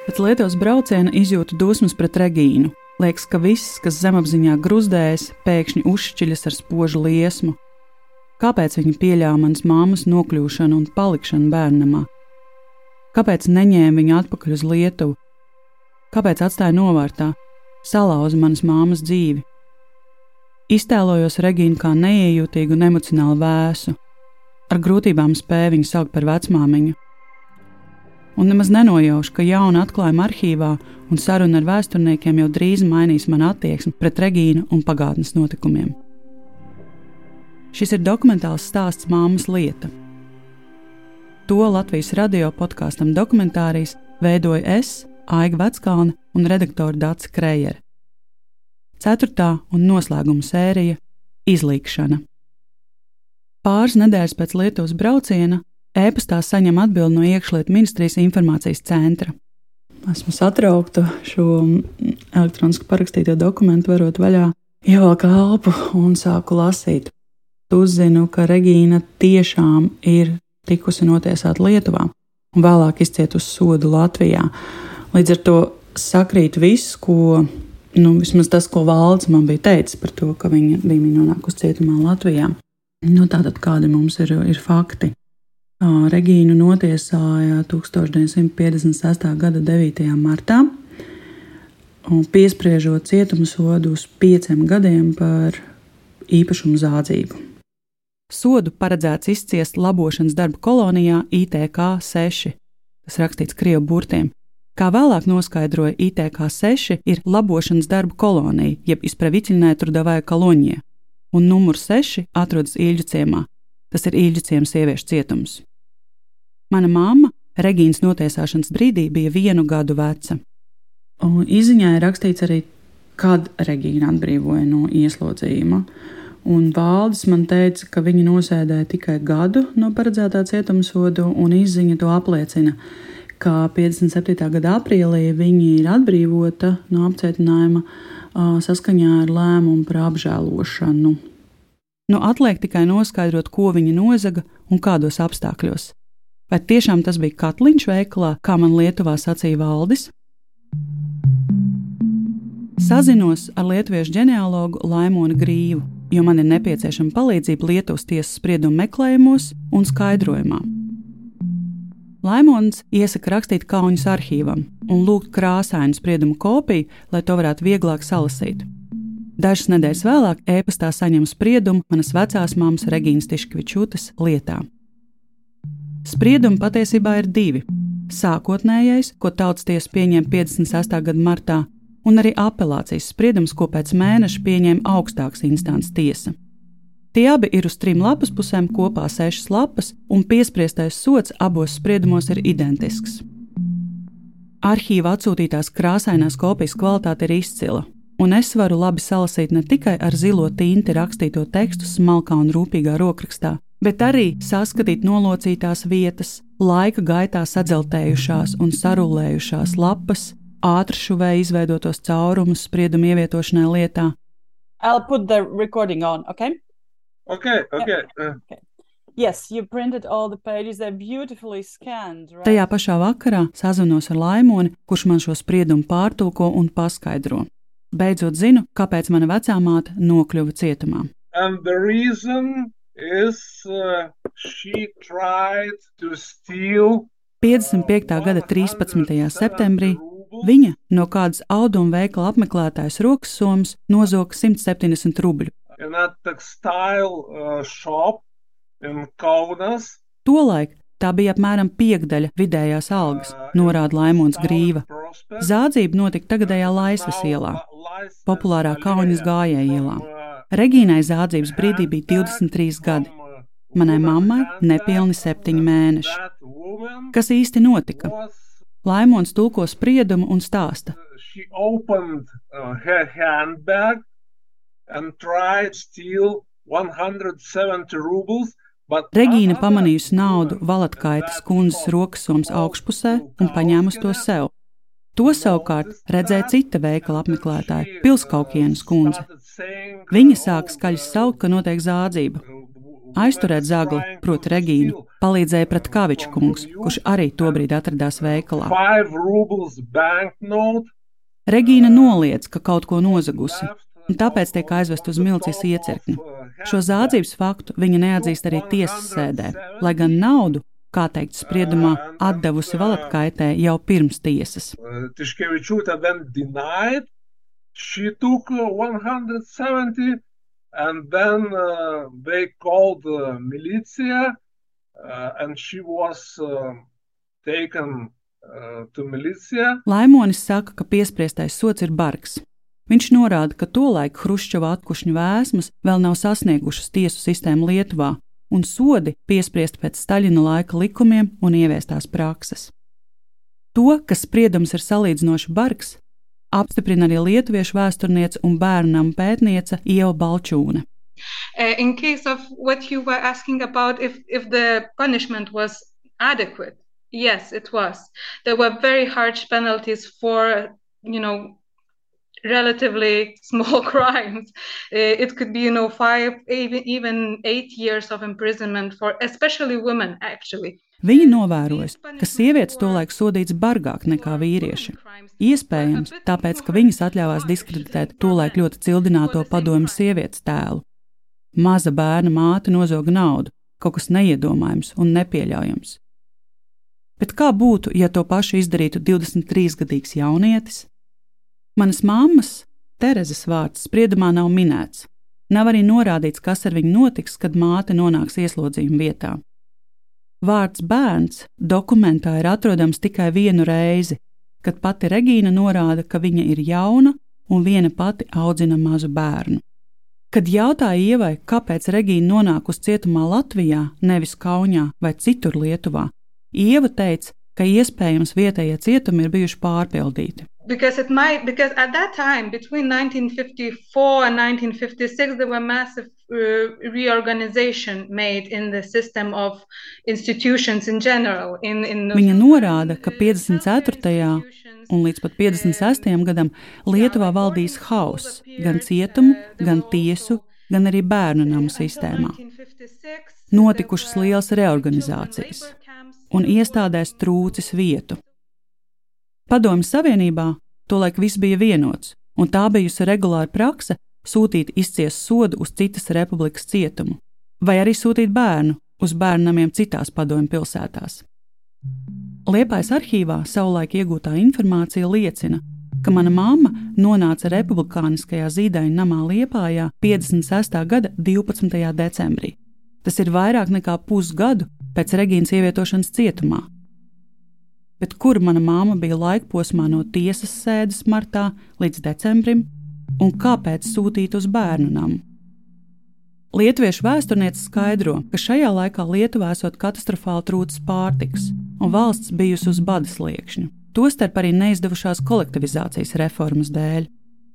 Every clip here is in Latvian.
Pēc Lietuvas brauciena izjūtu dusmas pret Regīnu. Liekas, ka viss, kas zemapziņā gruzdējas, pēkšņi uzšķiļas ar spožu liesmu. Kāpēc viņa pieļāva manas māmas nokļūšanu un palikšanu bērnamā? Kāpēc neņēma viņu atpakaļ uz Lietuvu? Kāpēc atstāja novārtā, salauza manas māmas dzīvi? Iztēlojos Regīnu kā neiejūtīgu un emocionāli vēsu. Ar grūtībām spēju viņu saukt par vecmāmiņu un nemaz nenojaušu, ka jauna atklājuma arhīvā un saruna ar vēsturniekiem jau drīz mainīs manu attieksmi pret Regīnu un pagātnes notikumiem. Šis ir dokumentāls stāsts Māmas lieta. To Latvijas radio podkāstam dokumentārijas veidoja es, Aiga Veckalna un redaktore Dācis Krējere. Ceturtā un noslēguma sērija - Izlīkšana. Pāris nedēļas pēc Lietuvas brauciena E-pastā saņem atbildi no iekšlietu ministrijas informācijas centra. Esmu satraukta šo elektroniski parakstīto dokumentu, varot vaļā, ievelku elpu un sāku lasīt. Uzzinu, ka Regīna tiešām ir tikusi notiesāta Lietuvā un vēlāk izcietusi sodu Latvijā. Līdz ar to sakrīt viss, ko, nu, vismaz tas, ko valdes man bija teicis par to, ka viņa bija nonākusi cietumā Latvijā. Nu, tātad kādi mums ir, ir fakti? Regīnu notiesāja 1956. gada 9. martā, piespriežot cietuma sodu uz pieciem gadiem par īpašumu zādzību. Sodu paredzēts izciest labošanas darbu kolonijā ITK 6, tas rakstīts krievu burtiem. Kā vēlāk noskaidroja, ITK 6 ir labošanas darbu kolonija, jeb izpraviķinē trudavāja koloņie, un numurs 6 atrodas Īļu ciemā. Tas ir Īļu ciems sieviešu cietums. Mana mamma Regīnas notiesāšanas brīdī bija vienu gadu veca. Un izziņā ir rakstīts arī, kad Regīna atbrīvoja no ieslodzījuma. Un valdis man teica, ka viņi nosēdēja tikai gadu no paredzētā cietumsoda, un izziņa to apliecina, ka 57. gada aprīlī viņa ir atbrīvota no apcietinājuma saskaņā ar lēmumu par apžēlošanu. Nu, atliek tikai noskaidrot, ko viņa nozaga un kādos apstākļos. Vai tiešām tas bija katliņš veikalā, kā man Lietuvā sacīja valdis? Sazinos ar lietuviešu ģenealogu Laimonu Grīvu, jo man ir nepieciešama palīdzība Lietuvas tiesas sprieduma meklējumos un skaidrojumā. Laimons iesaka rakstīt Kaunas arhīvam un lūgt krāsainu spriedumu kopiju, lai to varētu vieglāk salasīt. Dažas nedēļas vēlāk e-pastā saņemu spriedumu manas vecās māmas Regīnas Tiškvičūtas lietā. Spriedumi patiesībā ir divi. Sākotnējais, ko tautas tiesa pieņēma 56. gada martā, un arī apelācijas spriedums, ko pēc mēneša pieņēma augstākas instances tiesa. Tie abi ir uz trim lapas pusēm, kopā sešas lapas, un piespriestais sots abos spriedumos ir identisks. Arhīva atsūtītās krāsainās kopijas kvalitāte ir izcila, un es varu labi salasīt ne tikai ar zilo tinti rakstīto tekstu smalkā un rūpīgā rokrakstā, bet arī saskatīt nolocītās vietas, laika gaitā sadzeltējušās un sarulējušās lapas, ātršuvē izveidotos caurumus spriedumu ievietošanai lietā. I'll put the recording on, okay? Okay, okay. Yeah. okay. Yes, you printed all the pages, they're beautifully scanned. Right? Tajā pašā vakarā sazinos ar Laimoni, kurš man šo spriedumu pārtulko un paskaidro. Beidzot zinu, kāpēc mana vecā māte nokļuva cietumā. And the reason is uh, she tried to steal 55. gada 13. septembrī viņa no kādas auduma veikala apmeklētājas rokas somas nozoga 170 rubļu. Uh, Tolaik tā bija apmēram piekdaļa vidējās algas, norāda Laimons Grīva. Zādzība notika tagadējā Laisvas ielā, populārā Kaunas gājēja ielā. Regīnai zādzības brīdī bija 23 gadi. Manai mammai nepilni septiņi mēneši. Kas īsti notika? Laimons tulko spriedumu un stāsta. Regīna pamanījusi naudu Valatkaitas kundzes rokassomas augšpusē un paņēmusi to sev. To savukārt redzēja cita veikala apmeklētāja, Pilskaukienas kundze. Viņa sāk skaļi saukt, ka notiek zādzība. Aizturēt zagli, proti, Regīnu, palīdzēja pret Kaviča kungs, kurš arī tobrīd atradās veikalā. Regīna noliedz, ka kaut ko nozagusi, un tāpēc tiek aizvest uz milicijas iecirkni. Šo zādzības faktu viņa neatzīst arī tiesas sēdē, lai gan naudu, kā teikt, spriedumā atdevusi Valatkaitē jau pirms tiesas. She took 170 and then uh, they called uh, militia uh, and she was uh, taken uh, to militia. Laimonis saka, ka piespriestais sots ir bargs. Viņš norāda, ka tolaik Hruščova atkušņu vēsmas vēl nav sasniegušas tiesu sistēmu Lietuvā, un sodi piespriest pēc Staļina laika likumiem un ieviestās prakses. To, ka spriedums ir salīdzinoši bargs, apstiprina arī lietuviešu vēsturniece un bērnam pētniece Ieva Balčūne. Uh, in case of what you were asking about, if, if the punishment was adequate, yes, it was. There were very harsh penalties for, you know, relatively small crimes. It could be, you know, five, even, eight years of imprisonment for especially women, actually. Viņa novērojas, ka sievietes tolaik sodīts bargāk nekā vīrieši. Iespējams, tāpēc, ka viņas atļāvās diskreditēt tolaik ļoti cildināto padomu sievietes tēlu. Maza bērna māte nozoga naudu, kaut kas neiedomājams un nepieļaujams. Bet kā būtu, ja to pašu izdarītu 23-gadīgs jaunietis? Manas mammas, Terezes vārds spriedumā nav minēts. Nav arī norādīts, kas ar viņu notiks, kad māte nonāks ieslodzījuma vietā. Vārds bērns dokumentā ir atrodams tikai vienu reizi, kad pati Regīna norāda, ka viņa ir jauna un viena pati audzina mazu bērnu. Kad jautāja Ievai, kāpēc Regīna nonākusi cietumā Latvijā, nevis Kaunijā vai citur Lietuvā, Ieva teica, ka iespējams vietējie cietumi ir bijuši pārpildīti. Because might, because at that time, between 1954 and 1956, there were massive uh, reorganization made in the system of institutions in general. In, in Viņa norāda, ka 54. un līdz pat 56. gadam Lietuvā valdīs hauss gan cietumu, gan tiesu, gan arī bērnu namu sistēmā. Notikušas lielas reorganizācijas un iestādēs trūcis vietu. Padomju Savienībā tolaik viss bija vienots, un tā bijusi regulāra prakse sūtīt izciest sodu uz citas republikas cietumu, vai arī sūtīt bērnu uz bērnamiem citās padomju pilsētās. Liepais arhīvā savulaik iegūtā informācija liecina, ka mana mamma nonāca republikāniskajā zīdaiņa namā Liepājā 56. gada 12. decembrī. Tas ir vairāk nekā pusgadu pēc Regīnas ievietošanas cietumā. Bet kur mana māma bija laikposmā no tiesas sēdes martā līdz decembrim, un kāpēc sūtīt uz bērnu namu? Lietuviešu vēsturniece skaidro, ka šajā laikā Lietuvā esot katastrofāli trūcis pārtiks, un valsts bijusi uz bada sliekšņa, tostarp arī neizdevušās kolektivizācijas reformas dēļ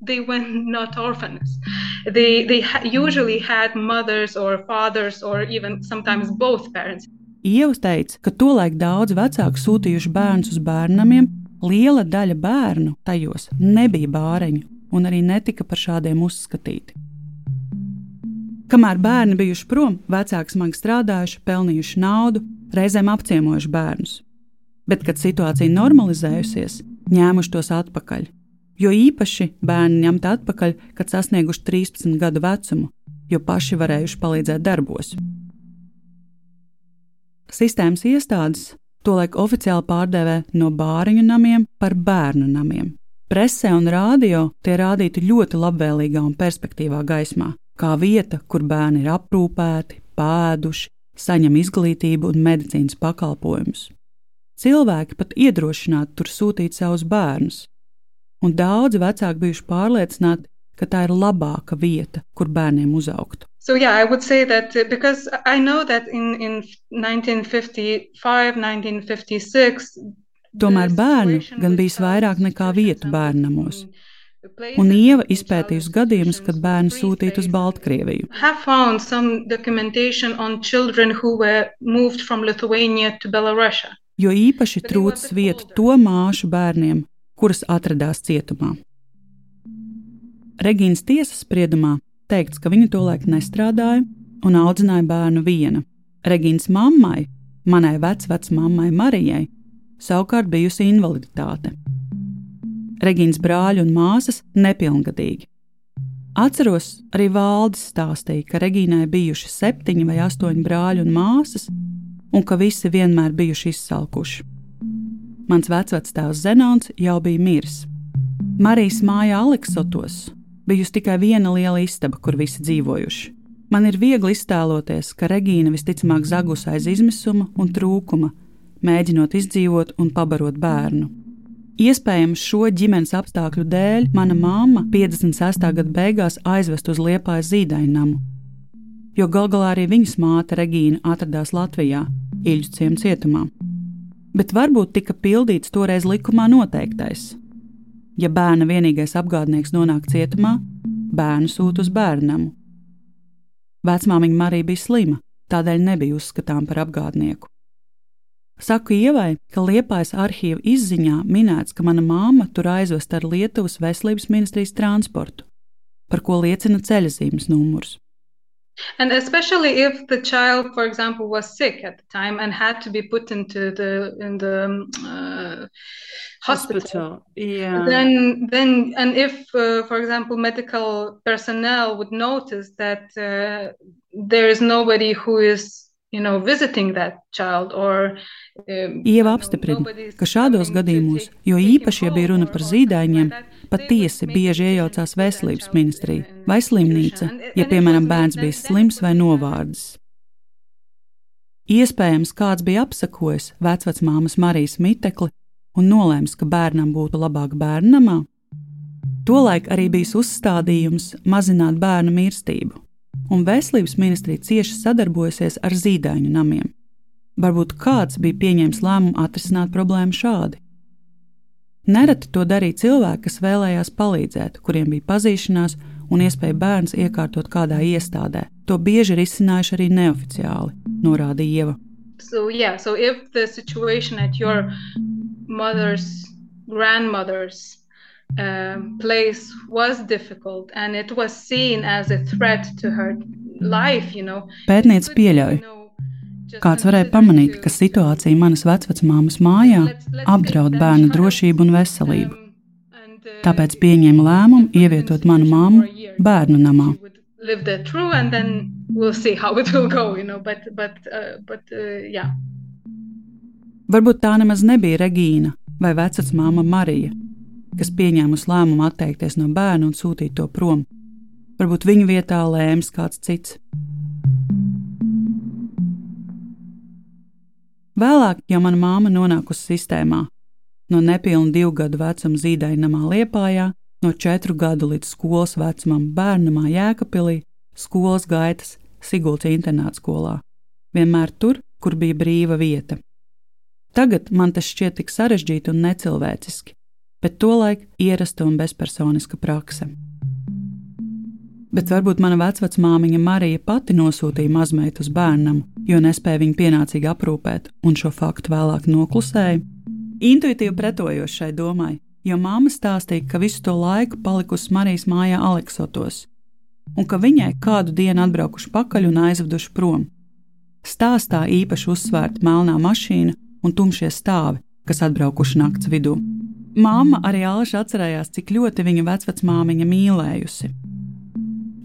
they were not orphans. They, they usually had mothers or fathers or even sometimes both parents. Ieva teica, ka tolaik daudz vecāku sūtījuši bērnus uz bērnamiem, liela daļa bērnu tajos nebija bāreņu un arī netika par šādiem uzskatīti. Kamēr bērni bijuši prom, vecāki smagi strādājuši, pelnījuši naudu, reizēm apciemojuši bērnus. Bet, kad situācija normalizējusies, ņēmuši tos atpakaļ. Jo īpaši bērni ņemti atpakaļ, kad sasnieguši 13 gadu vecumu, jo paši varējuši palīdzēt darbos. Sistēmas iestādes tolaik oficiāli pārdevē no bāriņu namiem par bērnu namiem. Presē un rādio tie rādīti ļoti labvēlīgā un perspektīvā gaismā, kā vieta, kur bērni ir aprūpēti, pēduši, saņem izglītību un medicīnas pakalpojumus. Cilvēki pat iedrošināti tur sūtīt savus bērnus, un daudzi vecāki bijuši pārliecināti, ka tā ir labāka vieta, kur bērniem uzaugt. So yeah, I would say that uh, because I know that in, in 1955, 1956. Tomēr bērnu gan bijis vairāk nekā vietu bērnamos. Un Ieva izpētījusi gadījumus, kad bērni sūtīti uz Baltkrieviju. Jo īpaši trūcis vietu to māšu bērniem, kuras atradās cietumā. Regīnas tiesas spriedumā teikts, ka viņa tolaik nestrādāja un audzināja bērnu viena. Regīnas mammai, manai vecvecmammai Marijai, savukārt bijusi invaliditāte. Regīnas brāļi un māsas nepilngadīgi. Atceros, arī Valdis stāstīja, ka Regīnai bijuši septiņi vai astoņi brāļi un māsas, un ka visi vienmēr bijuši izsalkuši. Mans vecvectēvs Zenons jau bija miris. Marijas māja Aleksotos bijusi tikai viena liela istaba, kur visi dzīvojuši. Man ir viegli iztēloties, ka Regīna visticamāk zagus aiz izmisuma un trūkuma, mēģinot izdzīvot un pabarot bērnu. Iespējams, šo ģimenes apstākļu dēļ mana mamma 56. gada beigās aizvest uz Liepājas zīdainamu, jo gal galā arī viņas māte Regīna atradās Latvijā, Iļu ciemu cietumā. Bet varbūt tika pildīts toreiz likumā noteiktais. Ja bērna vienīgais apgādnieks nonāk cietumā, bērnu sūta uz bērnamu. Vecmāmiņa Marija bija slima, tādēļ nebija uzskatām par apgādnieku. Saku Ievai, ka Liepājas arhīva izziņā minēts, ka mana māma tur aizvest ar Lietuvas veselības ministrijas transportu, par ko liecina ceļazīmes numurs. And especially if the child, for example, was sick at the time and had to be put into the in the um, uh, hospital, Hospital. Yeah. then then and if, uh, for example, medical personnel would notice that uh, there is nobody who is you know visiting that child or um, Ieva apstiprina, ka šādos gadījumos, jo īpaši, ja bija runa par zīdaiņiem, patiesi bieži iejaucās veselības ministrija vai slimnīca, ja, piemēram, bērns bija slims vai novārdzis. Iespējams, kāds bija apsakojis vecmāmas Marijas mitekli un nolēms, ka bērnam būtu labāk bērnamā. Tolaik arī bija uzstādījums mazināt bērnu mirstību, un veselības ministrija cieši sadarbojasies ar zīdaiņu namiem. Varbūt kāds bija pieņēmis lēmumu atrisināt problēmu šādi. Nereti to darīja cilvēki, kas vēlējās palīdzēt, kuriem bija pazīšanās un iespēja bērns iekārtot kādā iestādē. To bieži ir izcinājuši arī neoficiāli, norāda Ieva. so yeah so if the situation at your mother's grandmother's um, place was difficult and it was seen as a threat to her life you know Pētniece pieļauj, Kāds varēja pamanīt, ka situācija manas vecmāmas mājā apdraud bērnu drošību un veselību. Tāpēc pieņēma lēmumu ievietot manu mammu bērnu namā. Varbūt tā nemaz nebija Regīna vai vecmāma Marija, kas pieņēmusi lēmumu atteikties no bērna un sūtīt to prom. Varbūt viņu vietā lēms kāds cits. Vēlāk, ja mana māma nonākusi sistēmā, no nepilna divu gadu vecuma zīdainamā Liepājā, no četru gadu līdz skolas vecumam bērnamā Jēkabpilī, skolas gaitas Sigultas internāta skolā, vienmēr tur, kur bija brīva vieta. Tagad man tas šķiet tik sarežģīti un necilvēciski, bet tolaik ierasta un bezpersoniska prakse. Bet varbūt mana vecmāmiņa Marija pati nosūtīja mazmeitu uz bērnam, jo nespēja viņu pienācīgi aprūpēt, un šo faktu vēlāk noklusēja. Intuitīvi pretojoši šai domai, jo māma stāstīja, ka visu to laiku palikusi Marijas mājā Aleksotos, un ka viņai kādu dienu atbraukuši pakaļ un aizveduši prom. Stāstā īpaši uzsvērta melnā mašīna un tumšie stāvi, kas atbraukuši nakts vidū. Māma arī Alša atcerējās, cik ļoti viņa vecmāmiņa mīlējusi.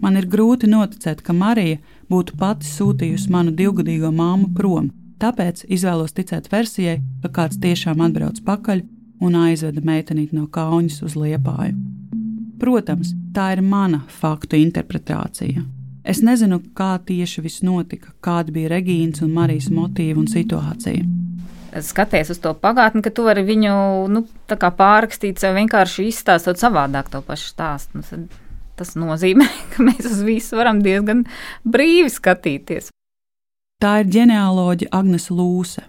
Man ir grūti noticēt, ka Marija būtu pati sūtījusi manu divgadīgo māmu prom, tāpēc izvēlos ticēt versijai, ka kāds tiešām atbrauc pakaļ un aizveda meitenīti no kaujas uz liepāju. Protams, tā ir mana faktu interpretācija. Es nezinu, kā tieši viss notika, kāda bija Regīnas un Marijas motīva un situācija. Skaties uz to pagātni, ka tu vari viņu nu, pārrakstīt, sev vienkārši izstāstot savādāk to pašu stāstu. Nu, tas nozīmē, ka mēs uz visu varam diezgan brīvi skatīties. Tā ir ģenealoģija Agnes Lūse.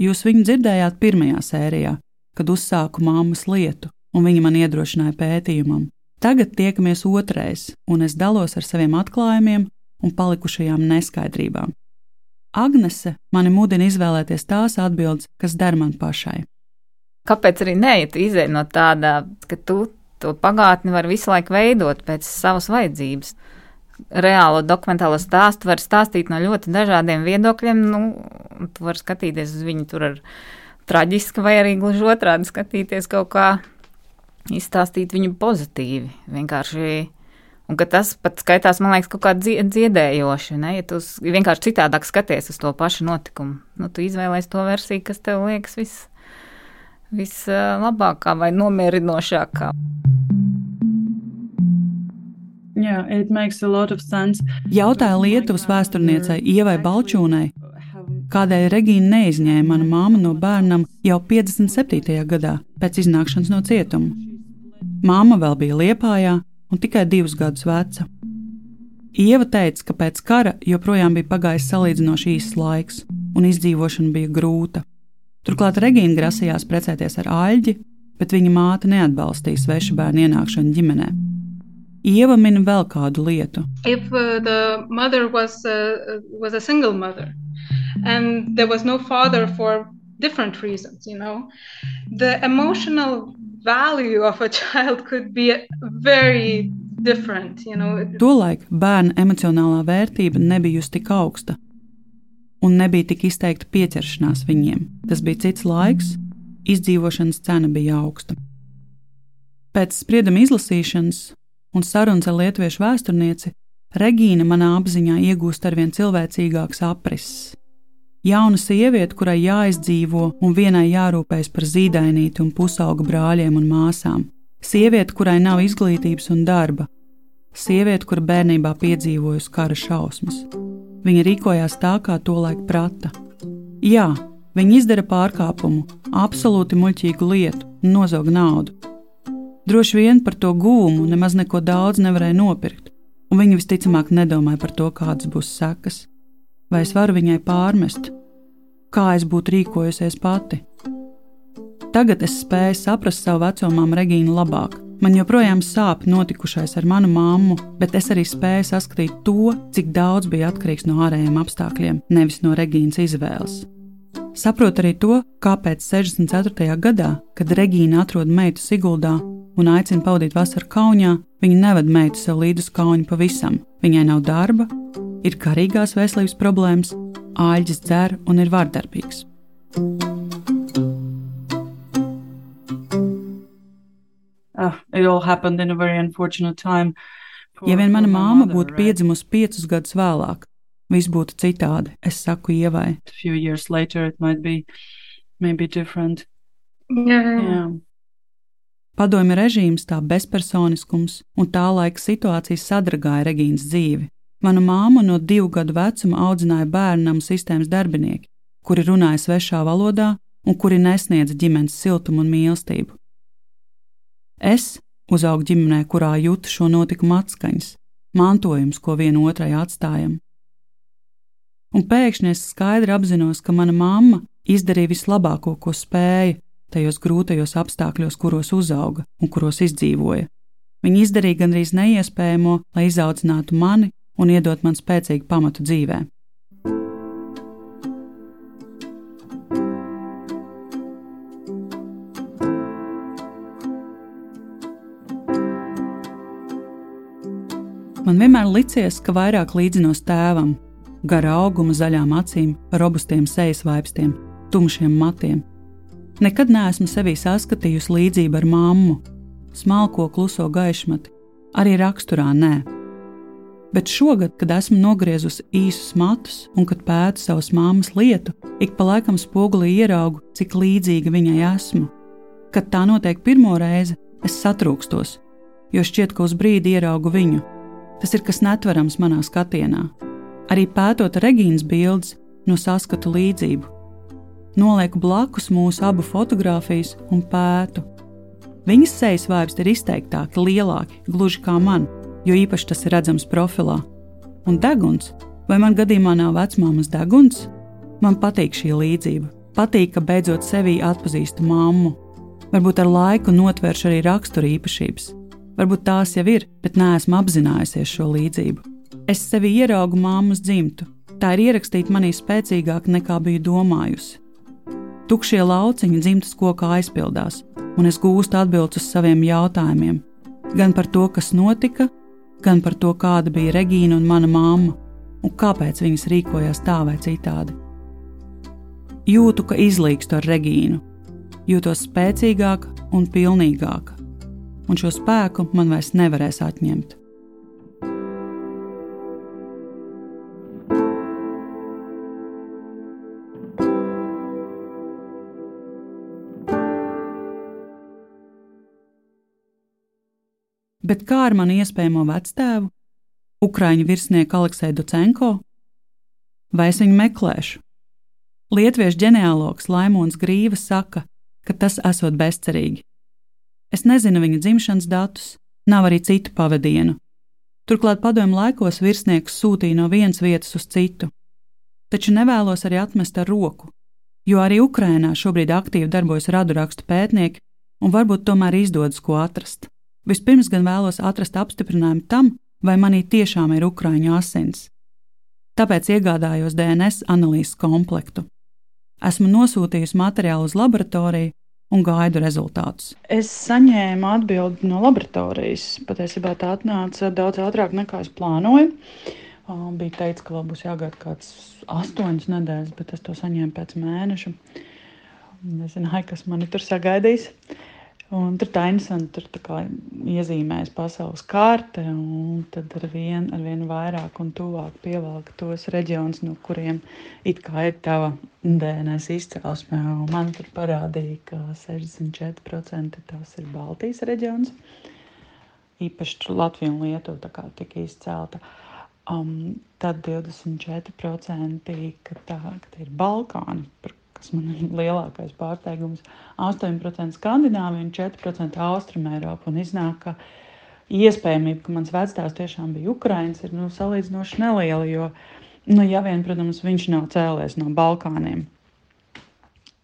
Jūs viņu dzirdējāt pirmajā sērijā, kad uzsāku māmas lietu, un viņa man iedrošināja pētījumam. Tagad tiekamies otrais, un es dalos ar saviem atklājumiem un palikušajām neskaidrībām. Agnese mani mudina izvēlēties tās atbildes, kas der man pašai. Kāpēc arī tu izēj no tāda, ka tu to pagātni var visu laiku veidot pēc savas vajadzības? reālo dokumentālo stāstu var stāstīt no ļoti dažādiem viedokļiem. Nu, tu vari skatīties uz viņu tur ar traģiski, vai arī gluži otrādi skatīties kaut kā izstāstīt viņu pozitīvi. Vienkārši. Un tas pat skaitās, man liekas, kaut kā dziedējoši. Ne? Ja tu vienkārši citādāk skaties uz to pašu notikumu, nu, tu izvēlēsies to versiju, kas tev liekas viss vislabākā vai nomierinošākā. Yeah, Jautāja Lietuvas vēsturniecei Ievai Balčūnai, kādēļ Regīna neizņēma manu māmu no bērnam jau 57. gadā pēc iznākšanas no cietuma. Māma vēl bija Liepājā un tikai divus gadus veca. Ieva teica, ka pēc kara joprojām bija pagājis salīdzinoši īss laiks, un izdzīvošana bija grūta. Turklāt Regīna grasījās precēties ar Aļģi, bet viņa māte neatbalstīja svešu bērnu ienākšanu ģimenē. Ieva min vēl kādu lietu. If, uh, was, uh, was mother and there was no father for different reasons, you know, the emotional value of a child could be very different, you know. Tolaik bērna emocionālā vērtība nebija tik augsta, un nebija tik izteikta pieķeršanās viņiem. Tas bija cits laiks, izdzīvošanas cena bija augsta. Pēc sprieduma izlasīšanas un sarunas ar lietuviešu vēsturnieci, Regīna manā apziņā iegūst arvien cilvēcīgāks aprises. Jauna sieviete, kurai jāizdzīvo un vienai jārūpējas par zīdainīti un pusauga brāļiem un māsām. Sieviete, kurai nav izglītības un darba. Sieviete, kura bērnībā piedzīvojusi kara šausmas. Viņa rīkojās tā, kā to laik prata. Jā, viņa izdara pārkāpumu, absolūti muļķīgu lietu nozog naudu, Droši vien par to guvumu nemaz neko daudz nevarēja nopirkt, un viņa visticamāk nedomāja par to, kādas būs sekas. Vai es varu viņai pārmest, kā es būtu rīkojusies pati? Tagad es spēju saprast savu vecumām Regīnu labāk. Man joprojām sāp notikušais ar manu māmu, bet es arī spēju saskatīt to, cik daudz bija atkarīgs no ārējiem apstākļiem, nevis no Regīnas izvēles. Saprotu arī to, kāpēc 64. gadā, kad Regīna atrod meitu Siguldā, un aicina pavadīt vasaru Kaunijā, viņa neved meitu sev līdzi uz Kaunu pavisam. Viņai nav darba, ir garīgās veselības problēmas, āļģis dzer un ir vardarbīgs. Time. Ja vien mana māma būtu piedzimusi piecus gadus vēlāk, viss būtu citādi. Es saku, ievai. A few years later, it might be maybe different. Yeah. Yeah. Padomju režīms, tā bezpersoniskums un tā laika situācijas sadragāja Regīnas dzīvi. Mana māma no divu gadu vecuma audzināja bērnam sistēmas darbinieki, kuri runāja svešā valodā un kuri nesniedza ģimenes siltumu un mīlestību. Es uzaugu ģimenē, kurā jūtu šo notikumu atskaņas, mantojums, ko viena otrai atstājam. Un pēkšņi es skaidri apzinos, ka mana mamma izdarīja vislabāko, ko spēja, tajos grūtajos apstākļos, kuros uzauga un kuros izdzīvoja. Viņi izdarīja gandrīz neiespējamo, lai izaudzinātu mani un iedot man spēcīgu pamatu dzīvē. Man vienmēr licies, ka vairāk līdzinos tēvam, gara auguma, zaļām acīm, robustiem sejas vaipstiem, tumšiem matiem, Nekad neesmu sevī saskatījusi līdzību ar mammu, smalko kluso gaišmati, arī raksturā nē. Bet šogad, kad esmu nogriezusi īsus matus un kad pētu savas māmas lietu, ik pa laikam spogulī ieraugu, cik līdzīga viņai esmu. Kad tā notiek pirmo reizi, es satrūkstos, jo šķiet, ka uz brīdi ieraugu viņu. Tas ir kas netverams manā skatienā. Arī pētot Regīnas bildes, no saskatu līdzību nolieku blakus mūsu abu fotografijas un pētu. Viņas sejas vārps ir izteiktāki, lielāki, gluži kā man, jo īpaši tas ir redzams profilā. Un deguns, vai man gadījumā nav vecmāmas deguns? Man patīk šī līdzība. Patīk, ka beidzot sevī atpazīstu mammu. Varbūt ar laiku notvēršu arī rakstura īpašības. Varbūt tās jau ir, bet neesmu apzinājusies šo līdzību. Es sevi ieraugu māmas dzimtu. Tā ir ierakstīta manī spēcīgāk nekā biju domājusi. Tukšie lauciņi dzimtas kokā aizpildās, un es gūstu atbildes uz saviem jautājumiem. Gan par to, kas notika, gan par to, kāda bija Regīna un mana mamma, un kāpēc viņas rīkojās tā vai citādi. Jūtu, ka izlīgstu ar Regīnu, jūtos spēcīgāka un pilnīgāka, un šo spēku man vairs nevarēs atņemt. Bet kā ar manu iespējamo vectēvu, Ukrāņu virsnieku Aleksēju Ducenko? Vai es viņu meklēšu? Lietuviešu ģenealogs Laimons Grīva saka, ka tas esot bezcerīgi. Es nezinu viņa dzimšanas datus, nav arī citu pavadienu. Turklāt padomju laikos virsnieks sūtīja no vienas vietas uz citu. Taču nevēlos arī atmest ar roku, jo arī Ukrainā šobrīd aktīvi darbojas radurakstu pētnieki, un varbūt tomēr izdodas ko atrast. Vispirms gan vēlos atrast apstiprinājumu tam, vai manī tiešām ir ukrāņu asins. Tāpēc iegādājos DNS analīzes komplektu. Esmu nosūtījusi materiālu uz laboratoriju un gaidu rezultātus. Es saņēmu atbildi no laboratorijas. Patiesībā tā atnāca daudz ātrāk nekā es plānoju. Bija teikts, ka vēl būs jāgaida kāds astoņas nedēļas, bet es to saņēmu pēc mēneša. Nezināju, kas mani tur sagaidīs. Un tur tā interesanti, tur iezīmēs pasaules karte, un tad ar vien, ar vien vairāk un tuvāk pievelk tos reģionus, no kuriem it kā ir tava DNS izcelsme. Man tur parādīja, ka 64% tas ir Baltijas reģions. Īpaši Latvija un Lietuva tā kā tika izcelta. Um, tad 24% ka tā, ka tā ir Balkāni, par kas man ir lielākais pārsteigums. 8% Skandināvija un 4% Austrumē Eiropa. Un iznāk, ka iespējamība, ka mans vecāks tiešām bija Ukraiņš, ir nu, salīdzinoši neliela. Jo, nu, ja vien, protams, viņš nav cēlies no Balkāniem.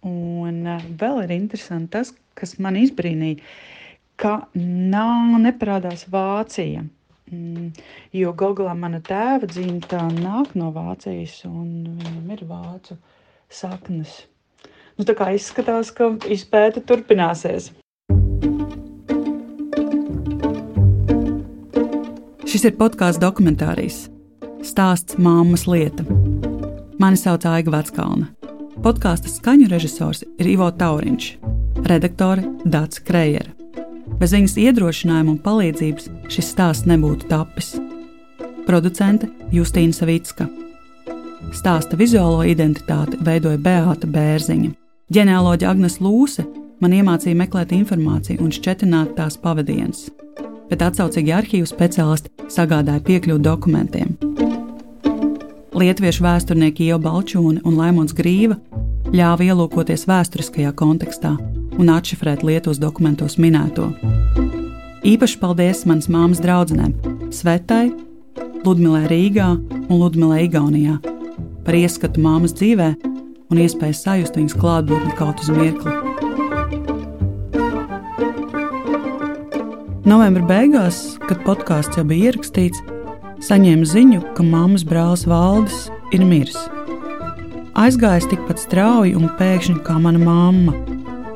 Un uh, vēl ir interesanti tas, kas man izbrīnīja, ka nav neparādās Vācija. Mm, jo Google mana tēva dzimta nāk no Vācijas, un viņam ir vācu saknes. Nu, tā kā izskatās, ka izpēta turpināsies. Šis ir podkāsts dokumentārijas. Stāsts māmas lieta. Mani sauc Aiga Veckalna. Podkāstu skaņu režisors ir Ivo Tauriņš, redaktore Dācis Krejere. Bez viņas iedrošinājuma un palīdzības šis stāsts nebūtu tapis. Producente Justīna Savicka. Stāsta vizuālo identitāti veidoja Beāta Bērziņa. Ģenealoģija Agnes Lūse man iemācīja meklēt informāciju un šķetināt tās pavadienas, bet atsaucīgi arhīvu speciālisti sagādāja piekļuvi dokumentiem. Lietuviešu vēsturnieki Ieva Balčūne un Laimons Grīva ļāva ielūkoties vēsturiskajā kontekstā un atšifrēt Lietuvas dokumentos minēto. Īpaši paldies manas māmas draudzenēm Svetai, Ludmilai Rīgā un Ludmilai Igaunijā par ieskatu māmas dzīvē un iespēju sajust viņas klātbūtni kaut uz mirkli. Novembra beigās, kad podkāsts jau bija ierakstīts, saņēmu ziņu, ka mammas brālis Valdis ir miris. Aizgājis tikpat strauji un pēkšņi kā mana mamma,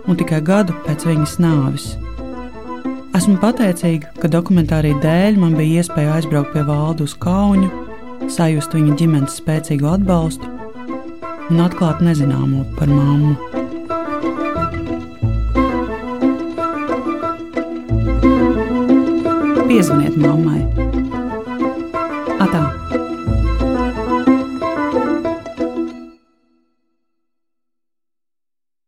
un tikai gadu pēc viņas nāves. Esmu pateicīga, ka dokumentārī dēļ man bija iespēja aizbraukt pie valdu uz Kaunu sajust viņa ģimenes spēcīgu atbalstu un atklāt nezināmo par mammu. Piezvaniet mammai! Atā!